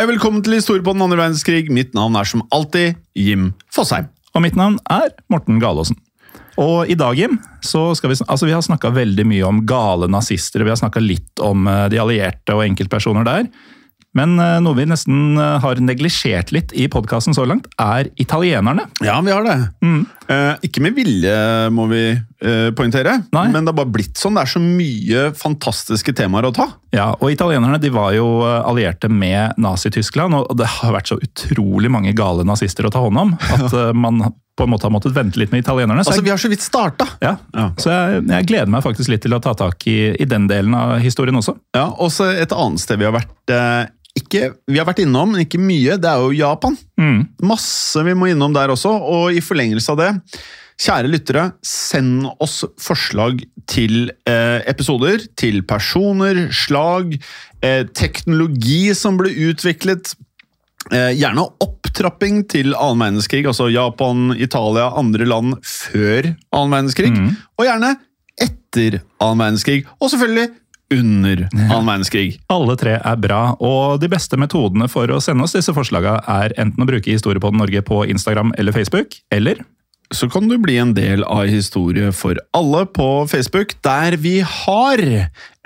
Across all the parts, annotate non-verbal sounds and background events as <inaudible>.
Hei og velkommen til Historie på den andre verdenskrig. Mitt navn er som alltid Jim Fosheim. Og mitt navn er Morten Galaasen. Og i dag, Jim, så skal vi, altså vi har snakka veldig mye om gale nazister, og vi har snakka litt om eh, de allierte og enkeltpersoner der. Men eh, noe vi nesten eh, har neglisjert litt i podkasten så langt, er italienerne. Ja, vi har det. Eh, ikke med vilje, må vi eh, poengtere, Nei. men det har bare blitt sånn. Det er så mye fantastiske temaer å ta. Ja, og italienerne de var jo eh, allierte med Nazi-Tyskland, og det har vært så utrolig mange gale nazister å ta hånd om at eh, man på en måte har måttet vente litt med italienerne. Altså, jeg, Vi har så vidt starta. ja, Ja. så jeg, jeg gleder meg faktisk litt til å ta tak i, i den delen av historien også. Ja, også et annet sted vi har vært eh, ikke, Vi har vært innom, men ikke mye. Det er jo Japan. Mm. Masse vi må innom der også, og i forlengelse av det Kjære lyttere, send oss forslag til eh, episoder, til personer, slag, eh, teknologi som ble utviklet. Eh, gjerne opptrapping til annen verdenskrig, altså Japan, Italia, andre land før annen verdenskrig. Og gjerne etter annen verdenskrig, og selvfølgelig under annen verdenskrig. Alle tre er bra, og de beste metodene for å sende oss disse forslagene er enten å bruke Historiepodden Norge på Instagram eller Facebook, eller så kan du bli en del av Historie for alle på Facebook, der vi har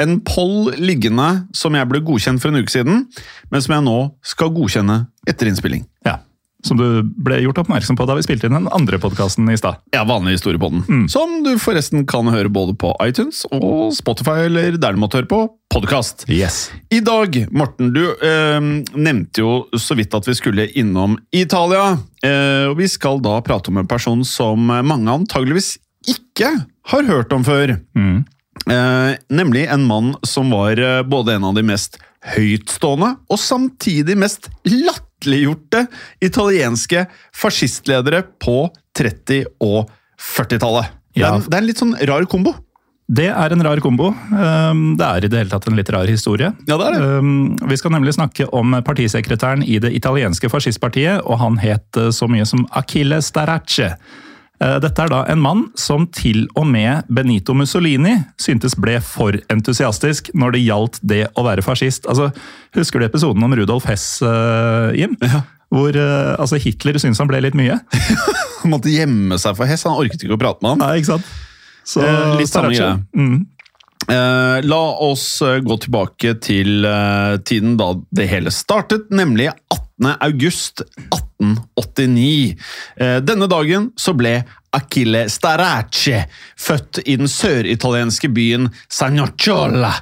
en poll liggende som jeg ble godkjent for en uke siden, men som jeg nå skal godkjenne etter innspilling. ja, som du ble gjort oppmerksom på da vi spilte inn den andre podkasten i stad. Ja, vanlig historiepodden. Som du forresten kan høre både på iTunes og Spotify, eller der du måtte høre på podkast. Yes. I dag, Morten, du eh, nevnte jo så vidt at vi skulle innom Italia. Eh, og vi skal da prate om en person som mange antageligvis ikke har hørt om før. Mm. Eh, nemlig en mann som var eh, både en av de mest høytstående og samtidig mest latterliggjorte italienske fascistledere på 30- og 40-tallet. Det, er Ja. en- det er en litt sånn rar kombo. Det er en rar kombo. Um, Det er i det hele tatt en litt rar historie. Ja, det er det. Um, Vi skal nemlig snakke om partisekretæren i det italienske fascistpartiet, og han het eh, så mye som Achille Starace. Eh, Dette er da en mann som til og med Benito Mussolini syntes ble for entusiastisk når det gjaldt det å være fascist. Altså, husker du episoden om Rudolf Hess, uh, Jim? Hvor uh, altså Hitler syntes han ble litt mye? Han <laughs> måtte gjemme seg for Hess, han orket ikke å prate med han. Nei, ikke sant? Så Eh, litt samme greie. Mm. Eh, la oss gå tilbake til eh, tiden da det hele startet, nemlig 18. august 1889. Eh, denne dagen så ble Achille Starace født i den søritalienske byen Sagnacciola,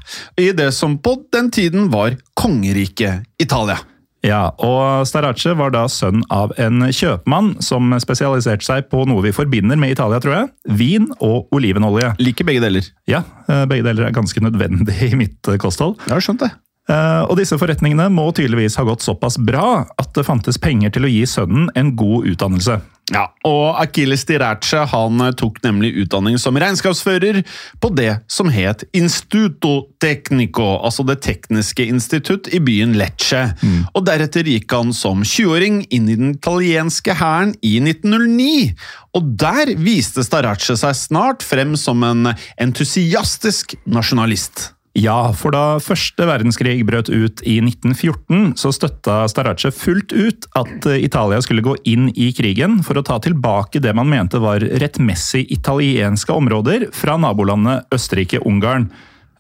i det som på den tiden var kongeriket Italia. Ja, og Starace var da sønn av en kjøpmann som spesialiserte seg på noe vi forbinder med Italia, tror jeg. Vin og olivenolje. Liker begge deler. Ja, eh, begge deler er ganske nødvendig i mitt kosthold. Jeg har skjønt det. Eh, Og disse forretningene må tydeligvis ha gått såpass bra at det fantes penger til å gi sønnen en god utdannelse. Ja, og Akilles Stirace han eh, tok nemlig utdanning som regnskapsfører på det som het Instituto Tecnico, altså Det tekniske institutt i byen Lecce. Og deretter gikk han som 20-åring inn i den italienske hæren i 1909. Og der viste Starace seg snart frem som en entusiastisk nasjonalist. Ja, for da første verdenskrig brøt ut i 1914, så støtta Starace fullt ut at eh, Italia skulle gå inn i krigen for å ta tilbake det man mente var rettmessig italienske områder fra nabolandet Østerrike-Ungarn.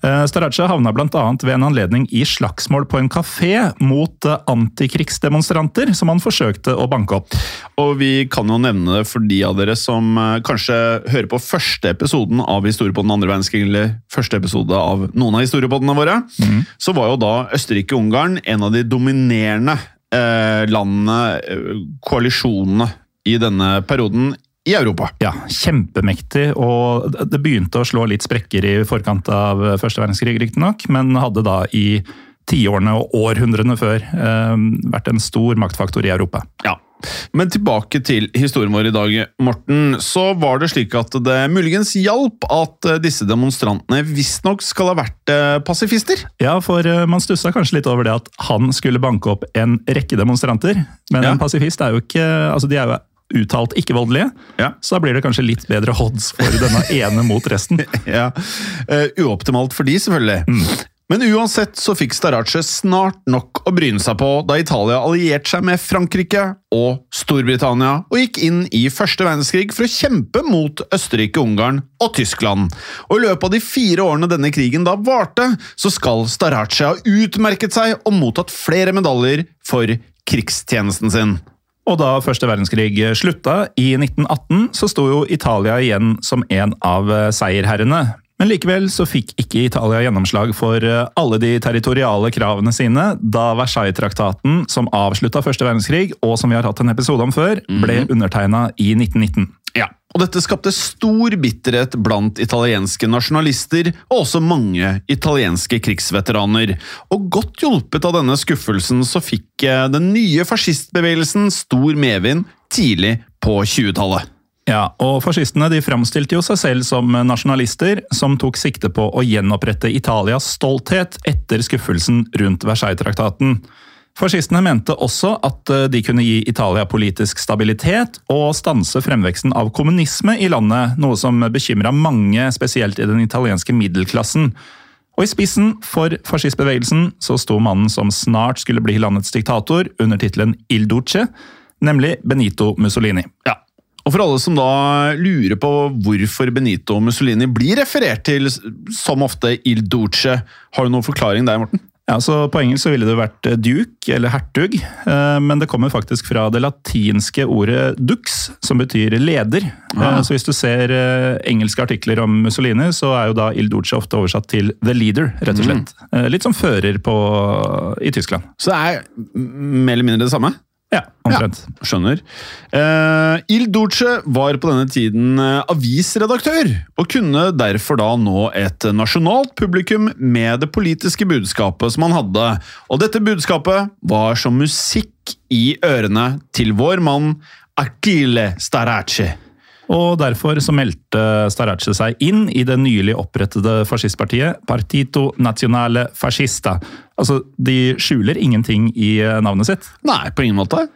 Eh, Starace havna bl.a. ved en anledning i slagsmål på en kafé mot eh, antikrigsdemonstranter som han forsøkte å banke opp. Og vi kan jo nevne det for de av dere som eh, kanskje hører på første episoden av Historiepodden andre verdenskrig, eller første episode av noen av historiepodene våre, så var jo da Østerrike-Ungarn en av de dominerende landene, koalisjonene, i denne perioden i Europa. Ja, kjempemektig, og det begynte å slå litt sprekker i forkant av første verdenskrig, riktignok, men hadde da i tiårene og århundrene før eh, vært en stor maktfaktor i Europa. Ja. Men tilbake til historien vår i dag, Morten. Så var det slik at det muligens hjalp at eh, disse demonstrantene visstnok skal ha vært eh, pasifister? Ja, for eh, man stussa kanskje litt over det at han skulle banke opp en rekke demonstranter. Men Ja. en pasifist er jo ikke Altså, de er jo uttalt ikke-voldelige. Ja. Så da blir det kanskje litt bedre odds for denne ene mot resten. <laughs> Ja, uh, Uoptimalt for de, selvfølgelig. Men uansett så fikk Starace snart nok å bryne seg på da Italia allierte seg med Frankrike og Storbritannia og gikk inn i første verdenskrig for å kjempe mot Østerrike, Ungarn og Tyskland. Og I løpet av de fire årene denne krigen da varte, så skal Starace ha utmerket seg og mottatt flere medaljer for krigstjenesten sin. Og da første verdenskrig slutta, i 1918, så sto jo Italia igjen som en av eh, seierherrene. Men likevel så fikk ikke Italia gjennomslag for eh, alle de territoriale kravene sine da Versailles-traktaten, som avslutta første verdenskrig, og som vi har hatt en episode om før, ble undertegna i 1919. Ja, og dette skapte stor bitterhet blant italienske nasjonalister og også mange italienske krigsveteraner. Og godt hjulpet av denne skuffelsen så fikk eh, den nye fascistbevegelsen stor medvind tidlig på 20-tallet. Ja, og Fascistene de framstilte jo seg selv som nasjonalister som tok sikte på å gjenopprette Italias stolthet etter skuffelsen rundt Versailles-traktaten. Fascistene mente også at eh, de kunne gi Italia politisk stabilitet og stanse fremveksten av kommunisme i landet, noe som bekymra mange, spesielt i den italienske middelklassen. Og I spissen for fascistbevegelsen så sto mannen som snart skulle bli landets diktator, under tittelen Il Duce, nemlig Benito Mussolini. Ja. Og for alle som da lurer på hvorfor Benito Mussolini blir referert til som ofte Il Duce, har du noen forklaring der, Morten? Ja, så På engelsk så ville det vært eh, duke, eller hertug, eh, men det kommer faktisk fra det latinske ordet dux, som betyr leder. Ah. Eh, Så hvis du ser engelske artikler om Mussolini, så er jo da Il Duce ofte oversatt til the leader, rett og slett. Mm. Litt som fører på, i Tyskland. Så det er mer eller mindre det samme? Ja, omtrent. Skjønner. Uh, Il Duce var på denne tiden eh, avisredaktør, og kunne derfor da nå et nasjonalt publikum med det politiske budskapet som han hadde. Og dette budskapet var som musikk i ørene til vår mann Achille Starace. Og derfor så meldte Starace seg inn i det nylig opprettede fascistpartiet Partito Nazionale Fascista. Altså, de skjuler ingenting i eh, navnet sitt. Nei, på ingen måte.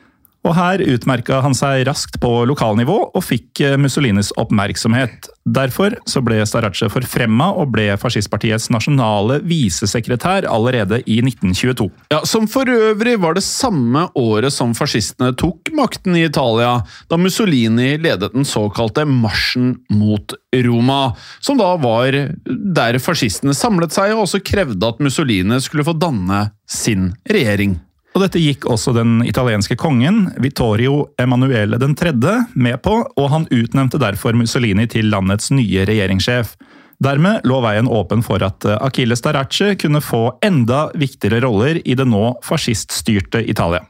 Og her utmerka han seg raskt på lokalnivå og fikk eh, Mussolinis oppmerksomhet. Derfor så ble Starace forfremma og ble fascistpartiets nasjonale visesekretær allerede i 1922. Ja, Som for øvrig var det samme året som fascistene tok makten i Italia, da Mussolini ledet den såkalte marsjen mot Roma, som da var der fascistene samlet seg og også krevde at Mussolini skulle få danne sin regjering. Og dette gikk også den italienske kongen, Vittorio Emanuele 3., med på, og han utnevnte derfor Mussolini til landets nye regjeringssjef. Dermed lå veien åpen for at eh, Achille Starace kunne få enda viktigere roller i det nå fasciststyrte Italia.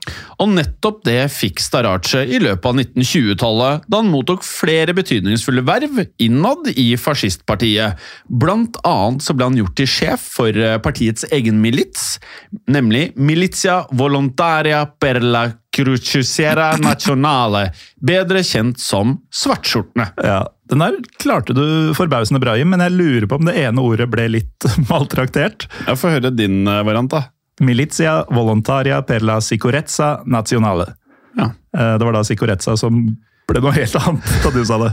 Og nettopp det fikk Starace i løpet av 1920-tallet, da han mottok flere betydningsfulle verv innad i fascistpartiet. Blant annet så ble han gjort til sjef for eh, partiets egen milits, nemlig Militia Volontaria per la Cruciera Nazionale, bedre kjent som Svartskjortene. Ja, Den der klarte du forbausende bra i, men jeg lurer på om det ene ordet ble litt <laughs> maltraktert. Jeg får høre din eh, variant, da. Milizia volontaria per la sicurezza nazionale. Ja. Eh, Det var da sicurezza som ble noe helt <laughs> annet da du sa det.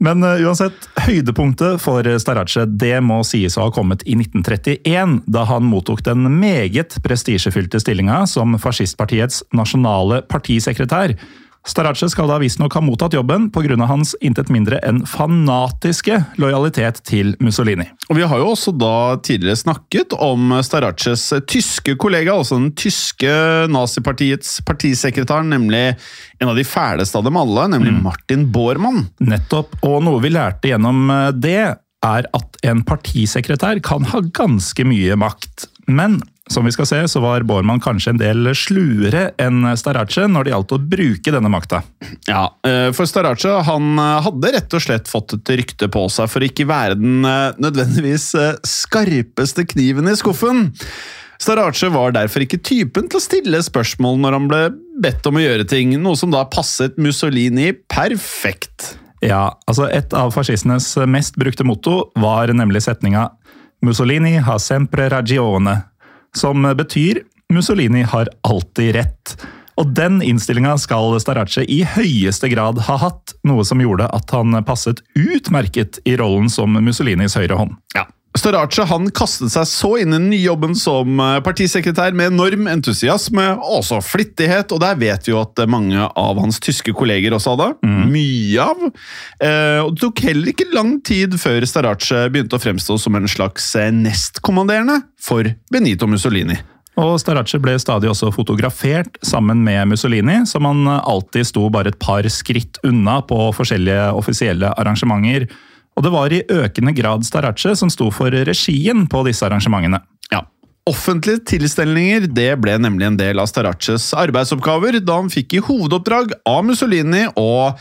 Men eh, uansett, høydepunktet for Starace det må sies å ha kommet i 1931, da han mottok den meget prestisjefylte stillinga som fascistpartiets nasjonale partisekretær. Starace skal da visstnok ha mottatt jobben pga. hans intet mindre enn fanatiske lojalitet til Mussolini. Og Vi har jo også da tidligere snakket om Staraces tyske kollega, altså den tyske nazipartiets partisekretær, nemlig en av de fæleste av dem alle, nemlig Martin Bormann. Nettopp. Og noe vi lærte gjennom eh, det, er at en partisekretær kan ha ganske mye makt. Men som vi skal se, så var Bormann kanskje en del sluere enn Starace når det gjaldt å bruke denne makta. Ja, eh, for Starace han eh, hadde rett og slett fått et rykte på seg for ikke være den eh, nødvendigvis skarpeste kniven i skuffen. Starace var derfor ikke typen til å stille spørsmål når han ble bedt om å gjøre ting, noe som da passet Mussolini perfekt. Ja, altså Et av fascistenes mest brukte motto var nemlig setninga 'Mussolini har sempre ragione', som betyr 'Mussolini har alltid rett'. Og den innstillinga skal Starace i høyeste grad ha hatt, noe som gjorde at han passet utmerket i rollen som Mussolinis høyre hånd. Ja. Starace han kastet seg så inn i den nye jobben som eh, partisekretær med enorm entusiasme og også flittighet, og der vet vi jo at mange av hans tyske kolleger også hadde. Mye av. Eh, og Det tok heller ikke lang tid før Starace begynte å fremstå som en slags eh, nestkommanderende for Benito Mussolini. Og Starace ble stadig også fotografert sammen med Mussolini, som han alltid sto bare et par skritt unna på forskjellige offisielle arrangementer. Og det var i økende grad Starace som sto for regien på disse arrangementene. Offentlige tilstelninger det ble nemlig en del av Staraces arbeidsoppgaver, da han fikk i hovedoppdrag av Mussolini å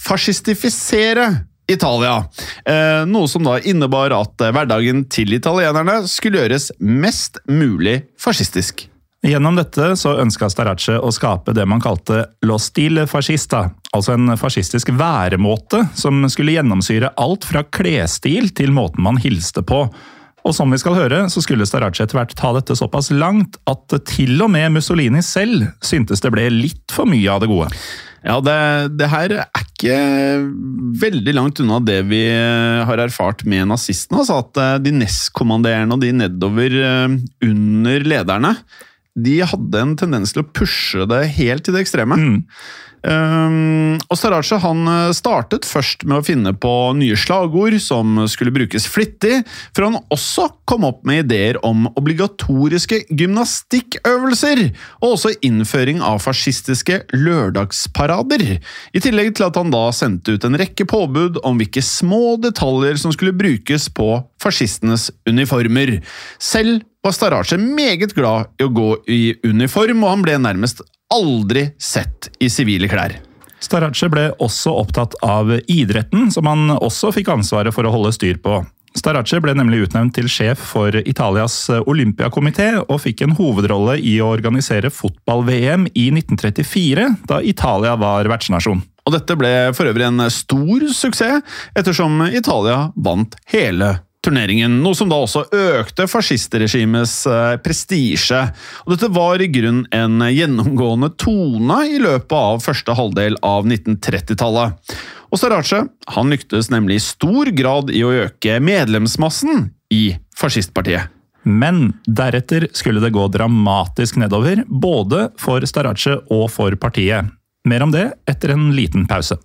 fascistifisere Italia. Eh, noe som da innebar at hverdagen til italienerne skulle gjøres mest mulig fascistisk. Gjennom dette så ønska Starace å skape det man kalte lo stile fascista, altså en fascistisk væremåte som skulle gjennomsyre alt fra klesstil til måten man hilste på. Og som vi skal høre, så skulle Starace etter hvert ta dette såpass langt at til og med Mussolini selv syntes det ble litt for mye av det gode. Ja, det, det her er ikke veldig langt unna det vi har erfart med nazistene. Altså at eh, de nestkommanderende og de nedover eh, under lederne, de hadde en tendens til å pushe det helt til det ekstreme. Um, og Starace han eh, startet først med å finne på nye slagord som skulle brukes flittig, for han også kom opp med ideer om obligatoriske gymnastikkøvelser, og også innføring av fascistiske lørdagsparader. I tillegg til at han da sendte ut en rekke påbud om hvilke små detaljer som skulle brukes på fascistenes uniformer. Selv var Starace meget glad i å gå i uniform, og han ble nærmest aldri sett i sivile klær. Starace ble også opptatt av idretten, som han også fikk ansvaret for å holde styr på. Starace ble nemlig utnevnt til sjef for Italias olympiakomité, og fikk en hovedrolle i å organisere fotball-VM i 1934, da Italia var vertsnasjon. Og dette ble for øvrig en stor suksess, ettersom Italia vant hele turneringen, noe som da også økte fascistregimets eh, prestisje. Dette var i grunn en gjennomgående tone i løpet av første halvdel av 1930-tallet. Og Starace han lyktes nemlig i stor grad i å øke medlemsmassen i fascistpartiet. Men deretter skulle det gå dramatisk nedover, både for Starace og for partiet. Mer om det etter en liten pause.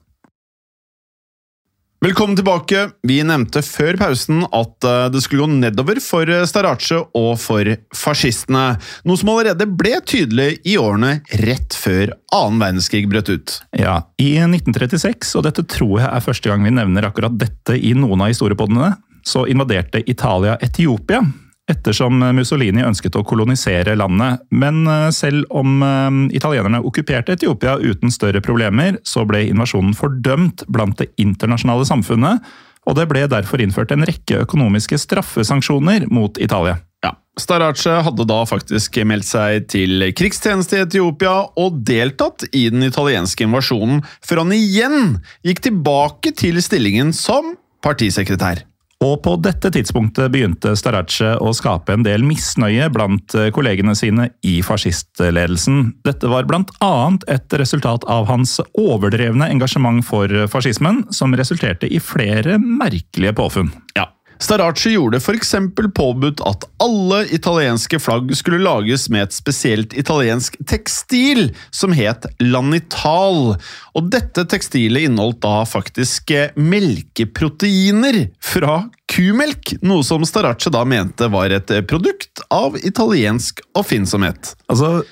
Velkommen tilbake. Vi nevnte før pausen at eh, det skulle gå nedover for eh, Starace og for fascistene, noe som allerede ble tydelig i årene rett før annen verdenskrig brøt ut. Ja, I 1936, og dette tror jeg er første gang vi nevner akkurat dette i noen av historiepodene, så invaderte Italia Etiopia, ettersom Mussolini ønsket å kolonisere landet. Men eh, selv om eh, italienerne okkuperte Etiopia uten større problemer, så ble invasjonen fordømt blant det internasjonale samfunnet, og det ble derfor innført en rekke økonomiske straffesanksjoner mot Italia. Ja. Starace hadde da faktisk meldt seg til krigstjeneste i Etiopia og deltatt i den italienske invasjonen, før han igjen gikk tilbake til stillingen som partisekretær. Og på dette tidspunktet begynte Starace å skape en del misnøye blant eh, kollegene sine i fascistledelsen. Dette var blant annet et resultat av hans overdrevne engasjement for fascismen, som resulterte i flere merkelige påfunn. Ja. Starace gjorde f.eks. påbudt at alle italienske flagg skulle lages med et spesielt italiensk tekstil som het lanital. Og dette tekstilet inneholdt da faktisk eh, melkeproteiner fra kumelk, noe som Starace da mente var et eh, produkt av italiensk oppfinnsomhet. Altså,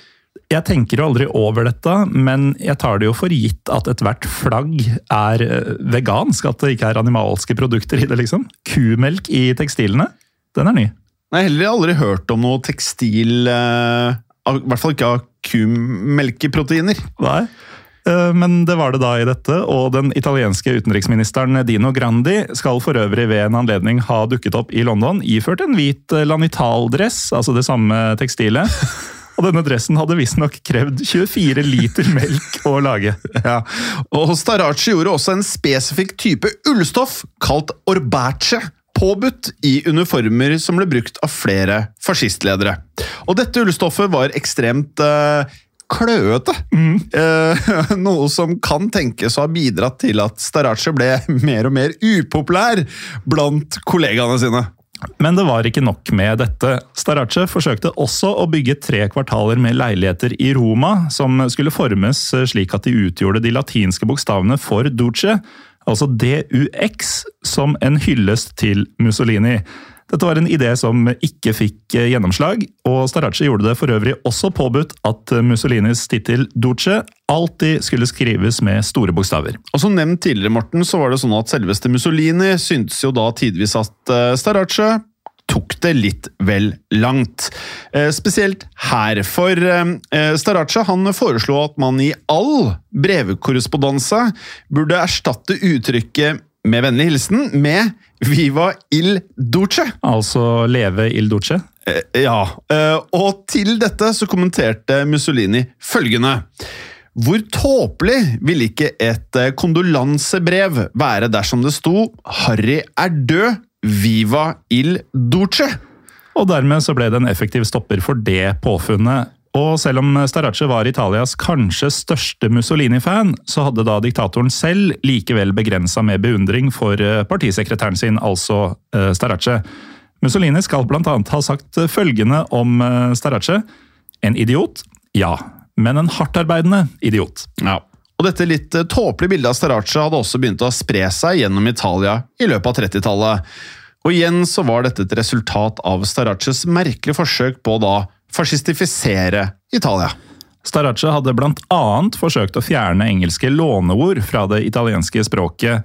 jeg tenker jo aldri over dette, men jeg tar det jo for gitt at ethvert flagg er eh, vegansk. At det ikke er animalske produkter i det, liksom. Kumelk i tekstilene, den er ny. Jeg har heller aldri hørt om noe tekstil uh, I hvert fall ikke av kumelkeproteiner. Nei. Eh, Men det var det da i dette, og den italienske utenriksministeren Dino Grandi skal for øvrig ved en anledning ha dukket opp i London iført en hvit lanital-dress, altså det samme tekstilet. <laughs> Og denne dressen hadde visstnok krevd 24 liter melk å lage. <laughs> Ja. Og Starace gjorde også en spesifikk type ullstoff kalt orbace påbudt i uniformer som ble brukt av flere fascistledere. Og dette ullstoffet var ekstremt eh, kløete. Eh, <laughs> noe som kan tenkes å ha bidratt til at Starace ble mer og mer upopulær blant kollegaene sine. Men det var ikke nok med dette. Starace forsøkte også å bygge tre kvartaler med leiligheter i Roma, som skulle formes slik at de utgjorde de latinske bokstavene for Duce, altså DUX, som en hyllest til Mussolini. Dette var en idé som ikke fikk gjennomslag, og Starace gjorde det for øvrig også påbudt at Mussolinis tittel Duce alltid skulle skrives med store bokstaver. Og som nevnt tidligere, Morten, så var det sånn at selveste Mussolini syntes jo da tidvis at eh, Starace tok det litt vel langt. Eh, Spesielt her, for eh, Starace foreslo at man i all brevkorrespondanse burde erstatte uttrykket 'med vennlig hilsen' med 'Viva il duce'. Altså leve il Duce. Eh, Ja, eh, og til dette så kommenterte Mussolini følgende. Hvor tåpelig ville ikke et eh, kondolansebrev være dersom det sto 'Harry er død, viva il duce'? Og dermed så ble det en effektiv stopper for det påfunnet. Og selv om Starace var Italias kanskje største Mussolini-fan, så hadde da diktatoren selv likevel begrensa med beundring for eh, partisekretæren sin, altså eh, Starace. Mussolini skal annet ha sagt følgende om eh, Starace. En idiot? Ja. Men en hardtarbeidende idiot. Ja. Og dette litt eh, tåpelige bildet av Starace hadde også begynt å spre seg gjennom Italia i løpet av 30-tallet. Og igjen så var dette et resultat av Staraces merkelige forsøk på da fascistifisere Italia. Starace hadde annet forsøkt å fjerne engelske låneord fra det italienske språket.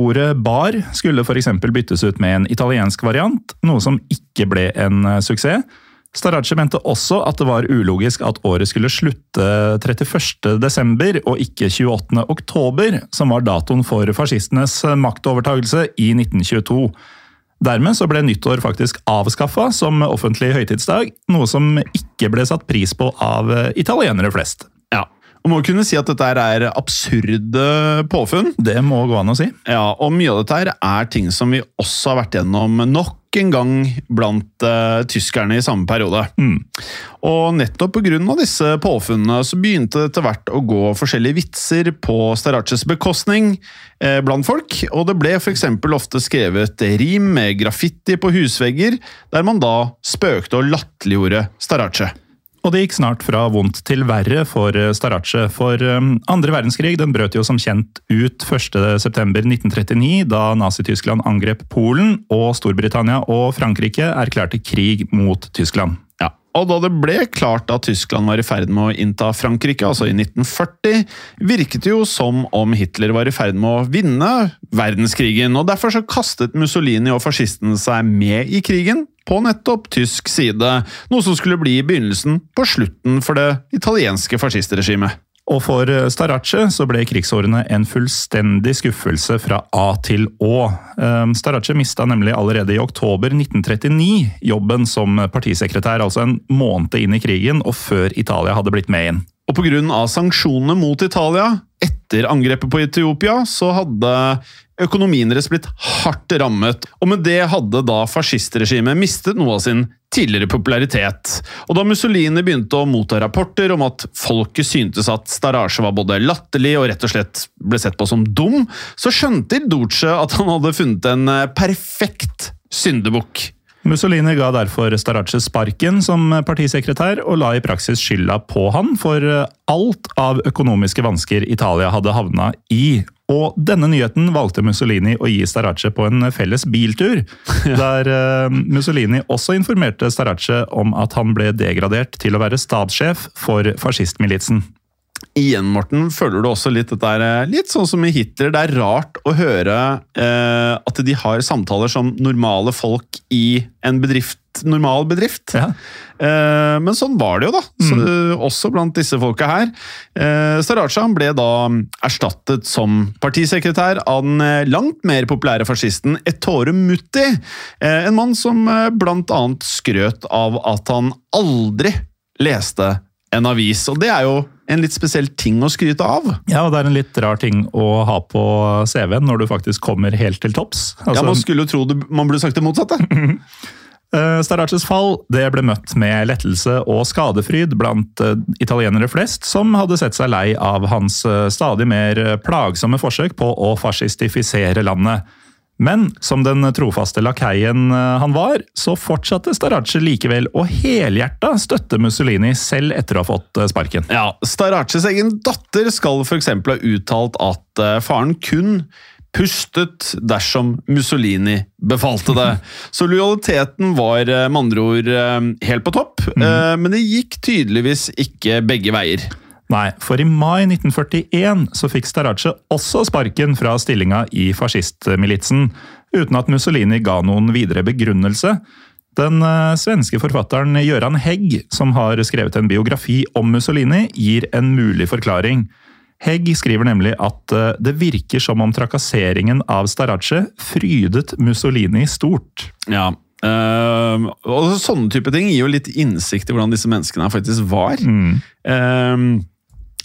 Ordet bar skulle f.eks. byttes ut med en italiensk variant, noe som ikke ble en eh, suksess. Starace mente også at det var ulogisk at året skulle slutte 31. desember og ikke 28. oktober, som var datoen for fascistenes maktovertagelse i 1922. Dermed så ble nyttår faktisk avskaffa som offentlig høytidsdag, noe som ikke ble satt pris på av eh, italienere flest. Ja. Og må kunne si at dette er absurde påfunn. Det må gå an å si. Ja, og mye av dette er ting som vi også har vært gjennom nok en gang blant uh, tyskerne i samme periode. Mm. Og nettopp pga. disse påfunnene så begynte det etter hvert å gå forskjellige vitser på Staraces bekostning eh, blant folk, og det ble f.eks. ofte skrevet rim med graffiti på husvegger, der man da spøkte og latterliggjorde Starace. Og det gikk snart fra vondt til verre for eh, Starace, for um, andre verdenskrig den brøt jo som kjent ut 1.9.1939, da Nazi-Tyskland angrep Polen, og Storbritannia og Frankrike erklærte krig mot Tyskland. Ja, og da det ble klart at Tyskland var i ferd med å innta Frankrike, altså i 1940, virket det jo som om Hitler var i ferd med å vinne verdenskrigen, og derfor så kastet Mussolini og fascistene seg med i krigen, på nettopp tysk side, noe som skulle bli begynnelsen på slutten for det italienske fascistregimet. Og for Starace så ble krigsårene en fullstendig skuffelse fra A til Å. Um, Starace mista nemlig allerede i oktober 1939 jobben som partisekretær, altså en måned inn i krigen og før Italia hadde blitt med inn. Og pga. sanksjonene mot Italia etter angrepet på Etiopia, så hadde økonomien deres blitt hardt rammet. Og med det hadde da fascistregimet mistet noe av sin tidligere popularitet. Og da Mussolini begynte å motta rapporter om at folket syntes at Starasje var både latterlig og rett og slett ble sett på som dum, så skjønte Duce at han hadde funnet en eh, perfekt syndebukk. Mussolini ga derfor Starace sparken som partisekretær, og la i praksis skylda på han for alt av økonomiske vansker Italia hadde havna i. Og denne nyheten valgte Mussolini å gi Starace på en felles biltur, <laughs> der eh, Mussolini også informerte Starace om at han ble degradert til å være stabssjef for fascistmilitsen. Igjen, Morten, føler du også litt dette er eh, litt sånn som i Hitler. Det er rart å høre eh, at de har samtaler som normale folk i en bedrift, normal bedrift. Ja. Eh, men sånn var det jo, da. Så, også blant disse folka her. Eh, Saraja ble da erstattet som partisekretær av den eh, langt mer populære fascisten Ettore Mutti. Eh, en mann som eh, blant annet skrøt av at han aldri leste en avis. Og det er jo en litt spesiell ting å skryte av. Ja, og det er en litt rar ting å ha på CV-en når du faktisk kommer helt til topps. ja, Altså, Man skulle jo tro det, man burde sagt det motsatte. Starraches Staraces fall det ble møtt med lettelse og skadefryd blant eh, italienere flest, som hadde sett seg lei av hans eh, stadig mer eh, plagsomme forsøk på å fascistifisere landet. Men som den trofaste lakeien eh, han var, så fortsatte Starace likevel å helhjerta støtte Mussolini selv etter å ha fått eh, sparken. Ja, Staraces egen datter skal f.eks. ha uttalt at eh, faren kun pustet dersom Mussolini befalte det. <laughs> Så lojaliteten var med andre ord helt på topp, mm. men det gikk tydeligvis ikke begge veier. Nei, for i mai 1941 så fikk Starace også sparken fra stillinga i fascistmilitsen, uten at Mussolini ga noen videre begrunnelse. Den eh, svenske forfatteren Gøran Hegg, som har skrevet en biografi om Mussolini, gir en mulig forklaring. Hegg skriver nemlig at eh, det virker som om trakasseringen av Starace frydet Mussolini stort. Ja, eh, og Sånne type ting gir jo litt innsikt i hvordan disse menneskene faktisk var. Eh,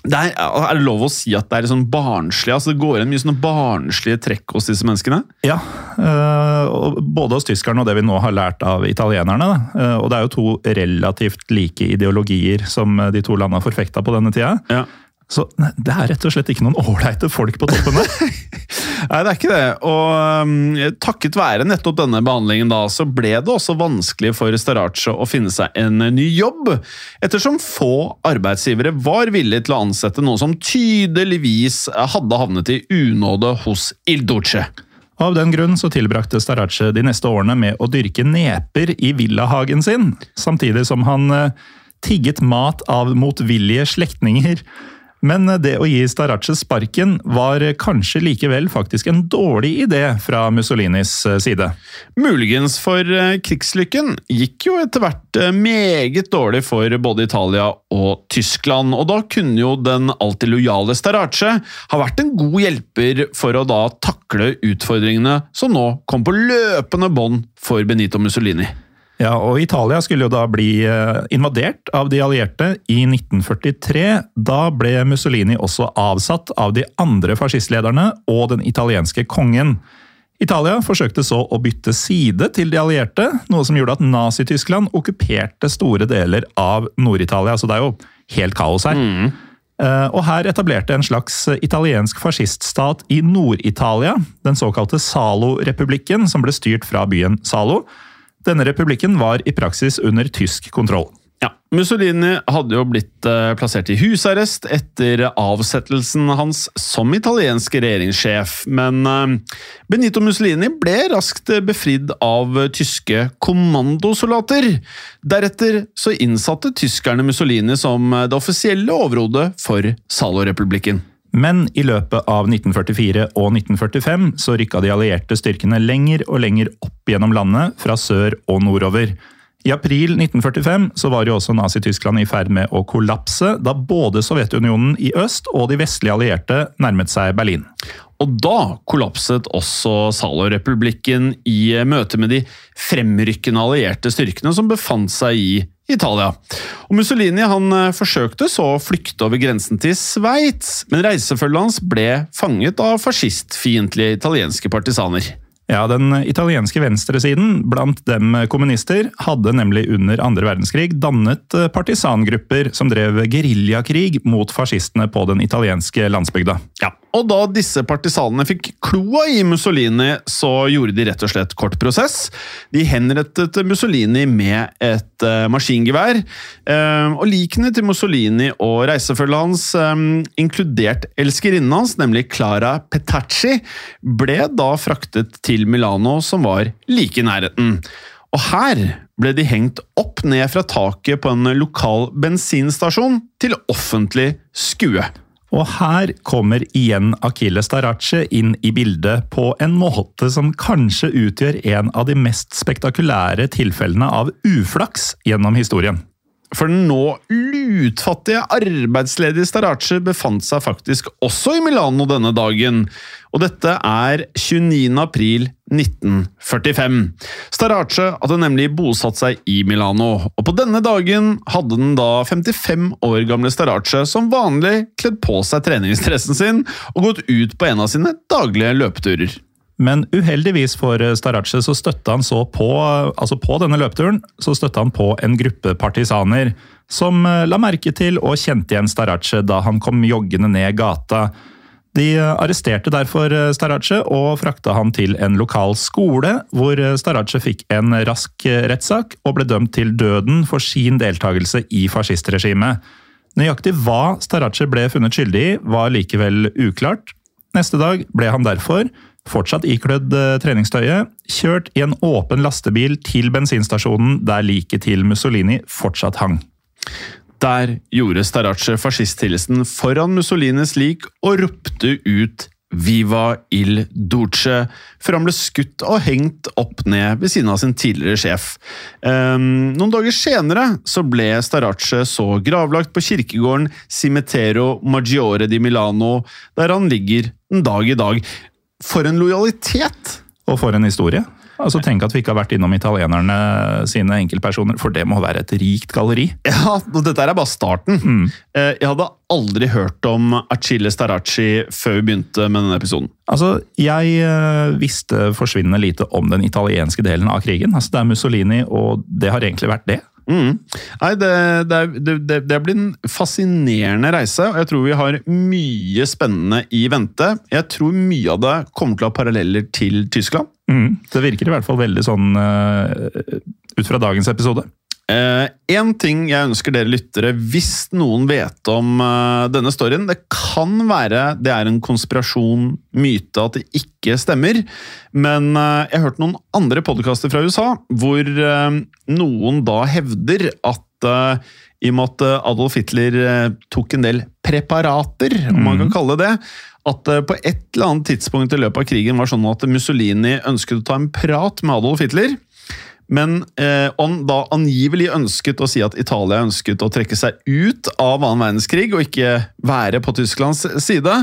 det er, er det lov å si at det er sånn barnslig, altså det går igjen mye sånne barnslige trekk hos disse menneskene? Ja, øh, både hos tyskerne og det vi nå har lært av italienerne. Øh, Og det er jo to relativt like ideologier som øh, de to landene forfekta på denne tida. Ja. Så det er rett og slett ikke noen ålreite folk på toppen der. <laughs> Nei, det er ikke det. Og um, takket være nettopp denne behandlingen da, så ble det også vanskelig for Starace å finne seg en ny jobb, ettersom få arbeidsgivere var villige til å ansette noen som tydeligvis hadde havnet i unåde hos Il Duce. Av den grunn så tilbrakte Starace de neste årene med å dyrke neper i villahagen sin, samtidig som han øh, tigget mat av motvillige slektninger. Men det å gi Starace sparken var kanskje likevel faktisk en dårlig idé fra Mussolinis øh, side. Muligens for eh, krigslykken gikk jo etter hvert eh, meget dårlig for både Italia og Tyskland, og da kunne jo den alltid lojale Starace ha vært en god hjelper for å da takle utfordringene som nå kom på løpende bånd for Benito Mussolini. Ja, og Italia skulle jo da bli eh, invadert av de allierte i 1943. Da ble Mussolini også avsatt av de andre fascistlederne og den italienske kongen. Italia forsøkte så å bytte side til de allierte, noe som gjorde at Nazi-Tyskland okkuperte store deler av Nord-Italia. Så det er jo helt kaos her. Mm. Og her etablerte en slags italiensk fasciststat i Nord-Italia, den såkalte Zalo-republikken, som ble styrt fra byen Zalo. Denne republikken var i praksis under tysk kontroll. Ja, Mussolini hadde jo blitt eh, plassert i husarrest etter avsettelsen hans som italiensk regjeringssjef, men eh, Benito Mussolini ble raskt befridd av tyske kommandosoldater. Deretter så innsatte tyskerne Mussolini som eh, det offisielle overhodet for Zalo-republikken. Men i løpet av 1944 og 1945 så rykka de allierte styrkene lenger og lenger opp gjennom landet, fra sør og nordover. I april 1945 så var jo også Nazi-Tyskland i ferd med å kollapse, da både Sovjetunionen i øst og de vestlige allierte nærmet seg Berlin. Og da kollapset også Zalo-republikken i møte med de fremrykkende allierte styrkene som befant seg i Italia. Og Mussolini han eh, forsøkte så å flykte over grensen til Sveits, men reisefølget hans ble fanget av fascistfiendtlige italienske partisaner. Ja, Den italienske venstresiden, blant dem kommunister, hadde nemlig under andre verdenskrig dannet eh, partisangrupper som drev geriljakrig mot fascistene på den italienske landsbygda. Ja, og da disse partisanene fikk kloa i Mussolini, så gjorde de rett og slett kort prosess. De henrettet Mussolini med et eh, maskingevær. Eh, og likene til Mussolini og reisefølget hans, inkludert elskerinnen hans, nemlig Clara Petacci, ble da fraktet til Milano, som var like i nærheten. Og her ble de hengt opp ned fra taket på en lokal bensinstasjon til offentlig skue. Og her kommer igjen Akile Starace inn i bildet på en måte som kanskje utgjør en av de mest spektakulære tilfellene av uflaks gjennom historien. For den nå lutfattige arbeidsledige Starace befant seg faktisk også i Milano denne dagen, og dette er 29. april 1945. Starace hadde nemlig bosatt seg i Milano, og på denne dagen hadde den da 55 år gamle Starace som vanlig kledd på seg treningsdressen sin og gått ut på en av sine daglige løpeturer. Men uheldigvis for Starace så støtta han så på, altså på denne løpeturen så støtta han på en gruppe partisaner som eh, la merke til og kjente igjen Starace da han kom joggende ned gata. De arresterte derfor Starace og frakta han til en lokal skole, hvor Starace fikk en rask rettssak og ble dømt til døden for sin deltakelse i fascistregimet. Nøyaktig hva Starace ble funnet skyldig i, var likevel uklart. Neste dag ble han derfor, fortsatt iklødd eh, treningstøyet, kjørt i en åpen lastebil til bensinstasjonen der liket til Mussolini fortsatt hang. Der gjorde Starace fascisthilsen foran Mussolinis lik og ropte ut Viva il Duce, før han ble skutt og hengt opp ned ved siden av sin tidligere sjef. Um, noen dager senere så ble Starace så gravlagt på kirkegården Cimitero Maggiore di Milano, der han ligger den dag i dag. For en lojalitet! Og for en historie. Altså Tenk at vi ikke har vært innom italienerne sine enkeltpersoner, for det må være et rikt galleri. Ja, dette er bare starten. Mm. Eh, Jeg hadde aldri hørt om Achille Staracci før vi begynte med denne episoden. Altså, Jeg øh, visste forsvinnende lite om den italienske delen av krigen. Altså, Det er Mussolini, og det har egentlig vært det. Mm. Nei, det, det, det, det, blir en fascinerende reise, og jeg tror vi har mye spennende i vente. Jeg tror mye av det kommer til å ha paralleller til Tyskland. Mm. Det virker i hvert fall veldig sånn uh, ut fra dagens episode. Eh, en ting jeg ønsker dere lyttere, hvis noen vet om uh, denne storyen Det kan være det er en konspirasjon, myte, at det ikke stemmer. Men uh, jeg har hørt noen andre podkaster fra USA hvor uh, noen da hevder at i og med at Adolf Hitler tok en del preparater, om man kan kalle det det, at eh, på et eller annet tidspunkt i løpet av krigen var sånn at Mussolini ønsket å ta en prat med Adolf Hitler. Men eh, han da angivelig ønsket å si at Italia ønsket å trekke seg ut av annen verdenskrig og ikke være på Tysklands side,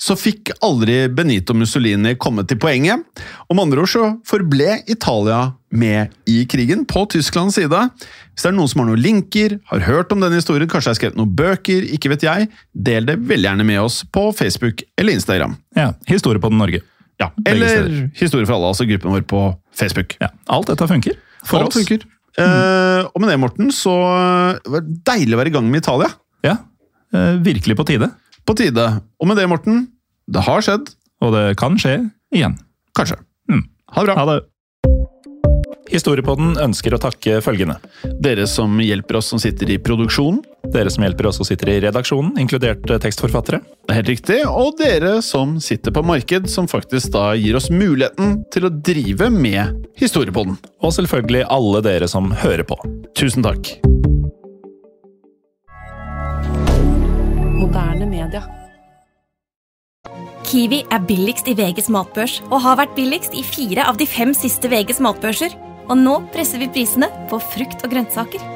så fikk aldri Benito Mussolini komme til poenget. Om andre ord så forble Italia med i krigen, på Tysklands side. Hvis det er noen som har noen linker, har hørt om denne historien, kanskje har skrevet noen bøker, ikke vet jeg, del det veldig gjerne med oss på Facebook eller Instagram. Ja, Historie på den Norge. Ja, eller. Historie for alle, altså gruppen vår på Facebook. Ja, Alt dette funker. For Alt oss. funker. Eh, og med det, Morten, så eh, var det deilig å være i gang med Italia. Ja, øh, Virkelig på tide. På tide. Og med det, Morten, det har skjedd. Og det kan skje igjen. Kanskje. Mm. Ha det bra. Ha det. Historiepodden ønsker å takke følgende. Dere som hjelper oss som sitter i produksjonen. Dere som hjelper oss og sitter i redaksjonen, inkludert eh, tekstforfattere. Det er helt riktig. Og dere som sitter på marked, som faktisk da gir oss muligheten til å drive med historiepodden. Og selvfølgelig alle dere som hører på. Tusen takk. Moderne media. Kiwi er billigst i VGs matbørs og har vært billigst i fire av de fem siste VGs matbørser. Og nå presser vi prisene på frukt og grønnsaker.